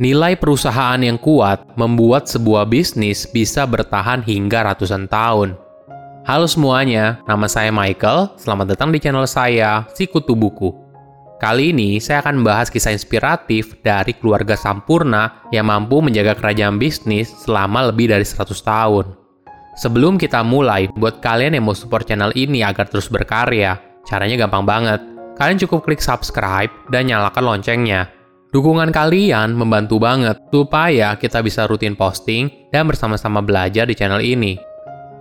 Nilai perusahaan yang kuat membuat sebuah bisnis bisa bertahan hingga ratusan tahun. Halo semuanya, nama saya Michael. Selamat datang di channel saya, Sikutu Buku. Kali ini saya akan membahas kisah inspiratif dari keluarga Sampurna yang mampu menjaga kerajaan bisnis selama lebih dari 100 tahun. Sebelum kita mulai, buat kalian yang mau support channel ini agar terus berkarya, caranya gampang banget. Kalian cukup klik subscribe dan nyalakan loncengnya Dukungan kalian membantu banget supaya kita bisa rutin posting dan bersama-sama belajar di channel ini.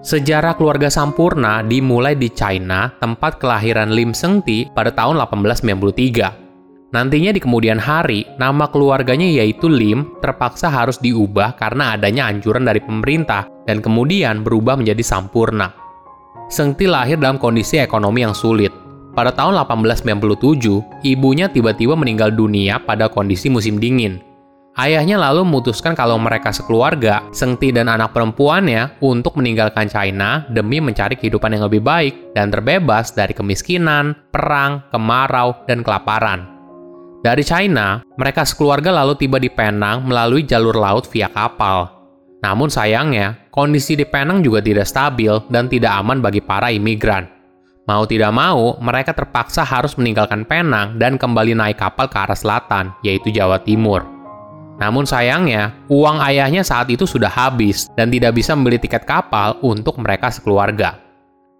Sejarah keluarga Sampurna dimulai di China, tempat kelahiran Lim Sengti pada tahun 1893. Nantinya di kemudian hari, nama keluarganya yaitu Lim terpaksa harus diubah karena adanya anjuran dari pemerintah dan kemudian berubah menjadi Sampurna. Sengti lahir dalam kondisi ekonomi yang sulit, pada tahun 1897, ibunya tiba-tiba meninggal dunia pada kondisi musim dingin. Ayahnya lalu memutuskan kalau mereka sekeluarga, Sengti dan anak perempuannya, untuk meninggalkan China demi mencari kehidupan yang lebih baik dan terbebas dari kemiskinan, perang, kemarau, dan kelaparan. Dari China, mereka sekeluarga lalu tiba di Penang melalui jalur laut via kapal. Namun sayangnya, kondisi di Penang juga tidak stabil dan tidak aman bagi para imigran. Mau tidak mau, mereka terpaksa harus meninggalkan Penang dan kembali naik kapal ke arah selatan, yaitu Jawa Timur. Namun sayangnya, uang ayahnya saat itu sudah habis dan tidak bisa membeli tiket kapal untuk mereka sekeluarga.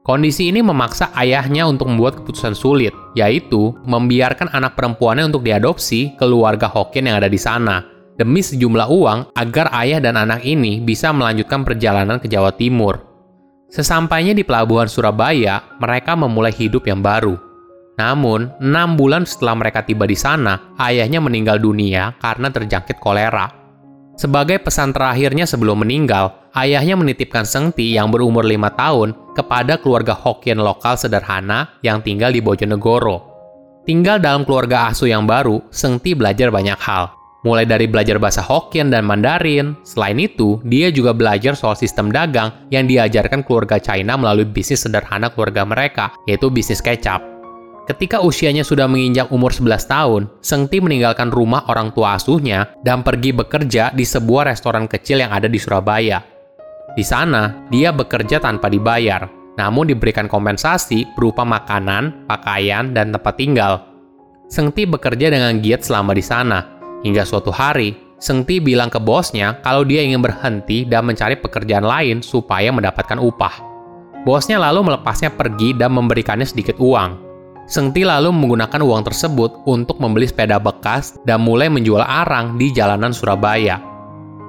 Kondisi ini memaksa ayahnya untuk membuat keputusan sulit, yaitu membiarkan anak perempuannya untuk diadopsi ke keluarga Hokkien yang ada di sana, demi sejumlah uang agar ayah dan anak ini bisa melanjutkan perjalanan ke Jawa Timur Sesampainya di pelabuhan Surabaya, mereka memulai hidup yang baru. Namun, enam bulan setelah mereka tiba di sana, ayahnya meninggal dunia karena terjangkit kolera. Sebagai pesan terakhirnya sebelum meninggal, ayahnya menitipkan Sengti yang berumur lima tahun kepada keluarga Hokkien lokal sederhana yang tinggal di Bojonegoro. Tinggal dalam keluarga asuh yang baru, Sengti belajar banyak hal, Mulai dari belajar bahasa Hokkien dan Mandarin, selain itu, dia juga belajar soal sistem dagang yang diajarkan keluarga China melalui bisnis sederhana keluarga mereka, yaitu bisnis kecap. Ketika usianya sudah menginjak umur 11 tahun, Sengti meninggalkan rumah orang tua asuhnya dan pergi bekerja di sebuah restoran kecil yang ada di Surabaya. Di sana, dia bekerja tanpa dibayar, namun diberikan kompensasi berupa makanan, pakaian, dan tempat tinggal. Sengti bekerja dengan giat selama di sana, Hingga suatu hari, Sengti bilang ke bosnya kalau dia ingin berhenti dan mencari pekerjaan lain supaya mendapatkan upah. Bosnya lalu melepasnya pergi dan memberikannya sedikit uang. Sengti lalu menggunakan uang tersebut untuk membeli sepeda bekas dan mulai menjual arang di jalanan Surabaya.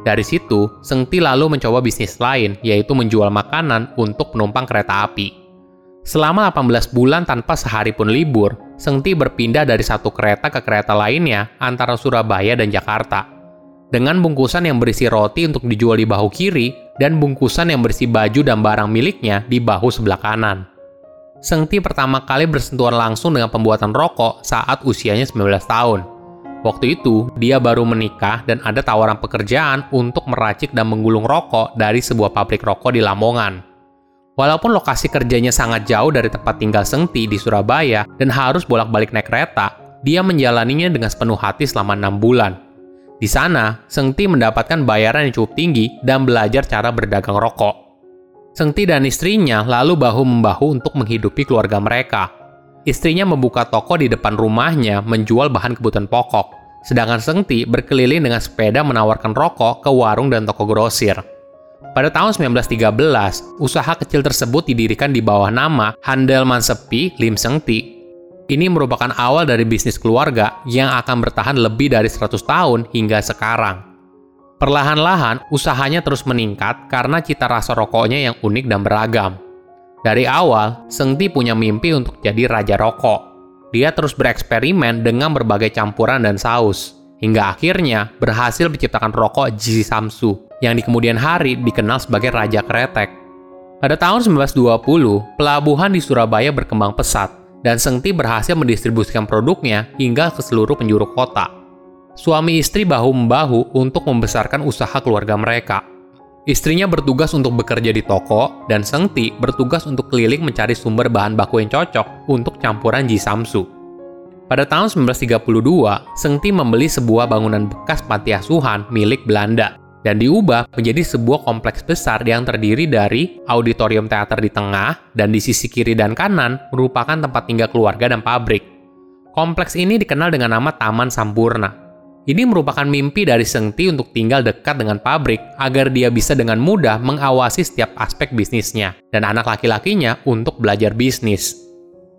Dari situ, Sengti lalu mencoba bisnis lain, yaitu menjual makanan untuk penumpang kereta api. Selama 18 bulan tanpa sehari pun libur, Sengti berpindah dari satu kereta ke kereta lainnya antara Surabaya dan Jakarta. Dengan bungkusan yang berisi roti untuk dijual di bahu kiri dan bungkusan yang berisi baju dan barang miliknya di bahu sebelah kanan. Sengti pertama kali bersentuhan langsung dengan pembuatan rokok saat usianya 19 tahun. Waktu itu, dia baru menikah dan ada tawaran pekerjaan untuk meracik dan menggulung rokok dari sebuah pabrik rokok di Lamongan. Walaupun lokasi kerjanya sangat jauh dari tempat tinggal Sengti di Surabaya dan harus bolak-balik naik kereta, dia menjalaninya dengan sepenuh hati selama enam bulan. Di sana, Sengti mendapatkan bayaran yang cukup tinggi dan belajar cara berdagang rokok. Sengti dan istrinya lalu bahu-membahu untuk menghidupi keluarga mereka. Istrinya membuka toko di depan rumahnya menjual bahan kebutuhan pokok, sedangkan Sengti berkeliling dengan sepeda menawarkan rokok ke warung dan toko grosir. Pada tahun 1913, usaha kecil tersebut didirikan di bawah nama Handel Mansepi Lim Seng Ti. Ini merupakan awal dari bisnis keluarga yang akan bertahan lebih dari 100 tahun hingga sekarang. Perlahan-lahan, usahanya terus meningkat karena cita rasa rokoknya yang unik dan beragam. Dari awal, Seng Ti punya mimpi untuk jadi raja rokok. Dia terus bereksperimen dengan berbagai campuran dan saus, hingga akhirnya berhasil menciptakan rokok Ji Samsu yang di kemudian hari dikenal sebagai Raja Kretek. Pada tahun 1920, pelabuhan di Surabaya berkembang pesat, dan Sengti berhasil mendistribusikan produknya hingga ke seluruh penjuru kota. Suami istri bahu-membahu untuk membesarkan usaha keluarga mereka. Istrinya bertugas untuk bekerja di toko, dan Sengti bertugas untuk keliling mencari sumber bahan baku yang cocok untuk campuran jisamsu. Pada tahun 1932, Sengti membeli sebuah bangunan bekas panti asuhan milik Belanda dan diubah menjadi sebuah kompleks besar yang terdiri dari auditorium teater di tengah dan di sisi kiri dan kanan merupakan tempat tinggal keluarga dan pabrik. Kompleks ini dikenal dengan nama Taman Sampurna. Ini merupakan mimpi dari Sengti untuk tinggal dekat dengan pabrik agar dia bisa dengan mudah mengawasi setiap aspek bisnisnya dan anak laki-lakinya untuk belajar bisnis.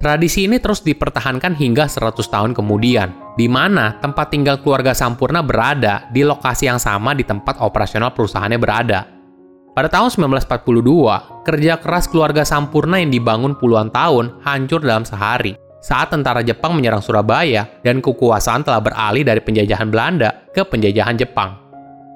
Tradisi ini terus dipertahankan hingga 100 tahun kemudian, di mana tempat tinggal keluarga Sampurna berada di lokasi yang sama di tempat operasional perusahaannya berada. Pada tahun 1942, kerja keras keluarga Sampurna yang dibangun puluhan tahun hancur dalam sehari saat tentara Jepang menyerang Surabaya dan kekuasaan telah beralih dari penjajahan Belanda ke penjajahan Jepang.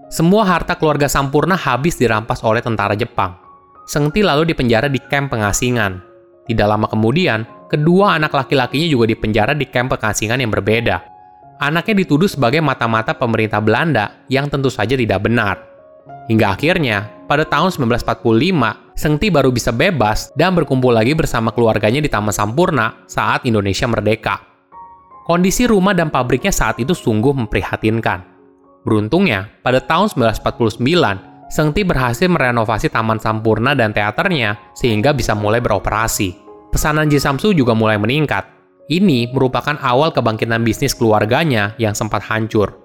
Semua harta keluarga Sampurna habis dirampas oleh tentara Jepang. Sengti lalu dipenjara di kamp pengasingan. Tidak lama kemudian, kedua anak laki-lakinya juga dipenjara di kamp pengasingan yang berbeda. Anaknya dituduh sebagai mata-mata pemerintah Belanda yang tentu saja tidak benar. Hingga akhirnya, pada tahun 1945, Sengti baru bisa bebas dan berkumpul lagi bersama keluarganya di Taman Sampurna saat Indonesia merdeka. Kondisi rumah dan pabriknya saat itu sungguh memprihatinkan. Beruntungnya, pada tahun 1949, Sengti berhasil merenovasi Taman Sampurna dan teaternya sehingga bisa mulai beroperasi pesanan Jisamsu juga mulai meningkat. Ini merupakan awal kebangkitan bisnis keluarganya yang sempat hancur.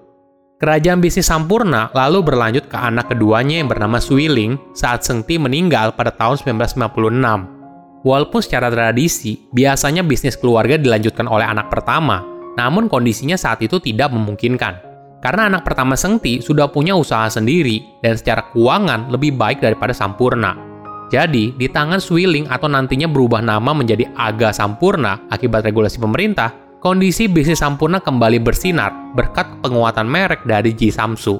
Kerajaan bisnis Sampurna lalu berlanjut ke anak keduanya yang bernama Suiling saat Sengti meninggal pada tahun 1956. Walaupun secara tradisi, biasanya bisnis keluarga dilanjutkan oleh anak pertama, namun kondisinya saat itu tidak memungkinkan. Karena anak pertama Sengti sudah punya usaha sendiri dan secara keuangan lebih baik daripada Sampurna. Jadi, di tangan Swilling atau nantinya berubah nama menjadi Aga Sampurna akibat regulasi pemerintah, kondisi bisnis Sampurna kembali bersinar berkat penguatan merek dari Ji Samsu.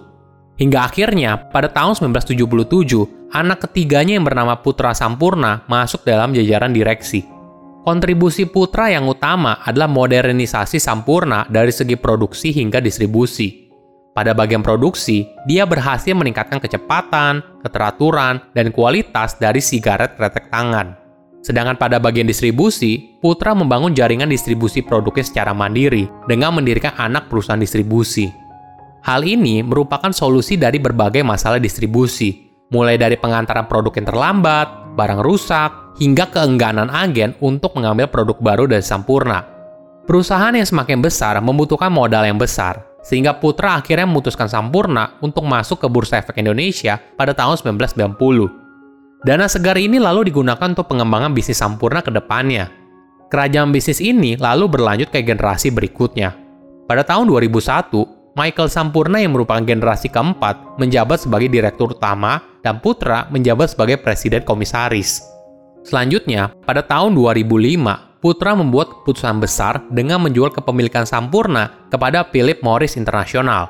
Hingga akhirnya, pada tahun 1977, anak ketiganya yang bernama Putra Sampurna masuk dalam jajaran direksi. Kontribusi Putra yang utama adalah modernisasi Sampurna dari segi produksi hingga distribusi. Pada bagian produksi, dia berhasil meningkatkan kecepatan, keteraturan, dan kualitas dari sigaret kretek tangan. Sedangkan pada bagian distribusi, Putra membangun jaringan distribusi produknya secara mandiri dengan mendirikan anak perusahaan distribusi. Hal ini merupakan solusi dari berbagai masalah distribusi, mulai dari pengantaran produk yang terlambat, barang rusak, hingga keengganan agen untuk mengambil produk baru dari Sampurna. Perusahaan yang semakin besar membutuhkan modal yang besar, sehingga Putra akhirnya memutuskan Sampurna untuk masuk ke Bursa Efek Indonesia pada tahun 1990. Dana segar ini lalu digunakan untuk pengembangan bisnis Sampurna ke depannya. Kerajaan bisnis ini lalu berlanjut ke generasi berikutnya. Pada tahun 2001, Michael Sampurna yang merupakan generasi keempat menjabat sebagai direktur utama dan Putra menjabat sebagai presiden komisaris. Selanjutnya, pada tahun 2005, Putra membuat keputusan besar dengan menjual kepemilikan Sampurna kepada Philip Morris International.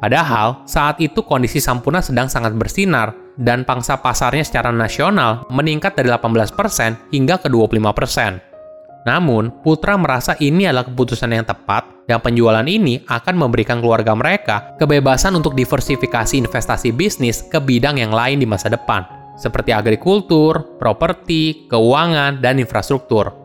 Padahal, saat itu kondisi Sampurna sedang sangat bersinar dan pangsa pasarnya secara nasional meningkat dari 18% hingga ke 25%. Namun, Putra merasa ini adalah keputusan yang tepat dan penjualan ini akan memberikan keluarga mereka kebebasan untuk diversifikasi investasi bisnis ke bidang yang lain di masa depan, seperti agrikultur, properti, keuangan, dan infrastruktur.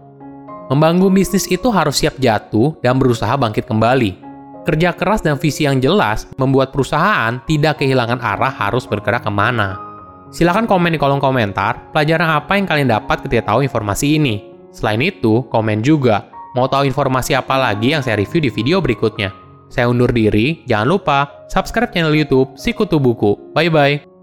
Membangun bisnis itu harus siap jatuh dan berusaha bangkit kembali. Kerja keras dan visi yang jelas membuat perusahaan tidak kehilangan arah harus bergerak ke mana. Silahkan komen di kolom komentar pelajaran apa yang kalian dapat ketika tahu informasi ini. Selain itu, komen juga mau tahu informasi apa lagi yang saya review di video berikutnya. Saya undur diri, jangan lupa subscribe channel YouTube Sikutu Buku. Bye bye.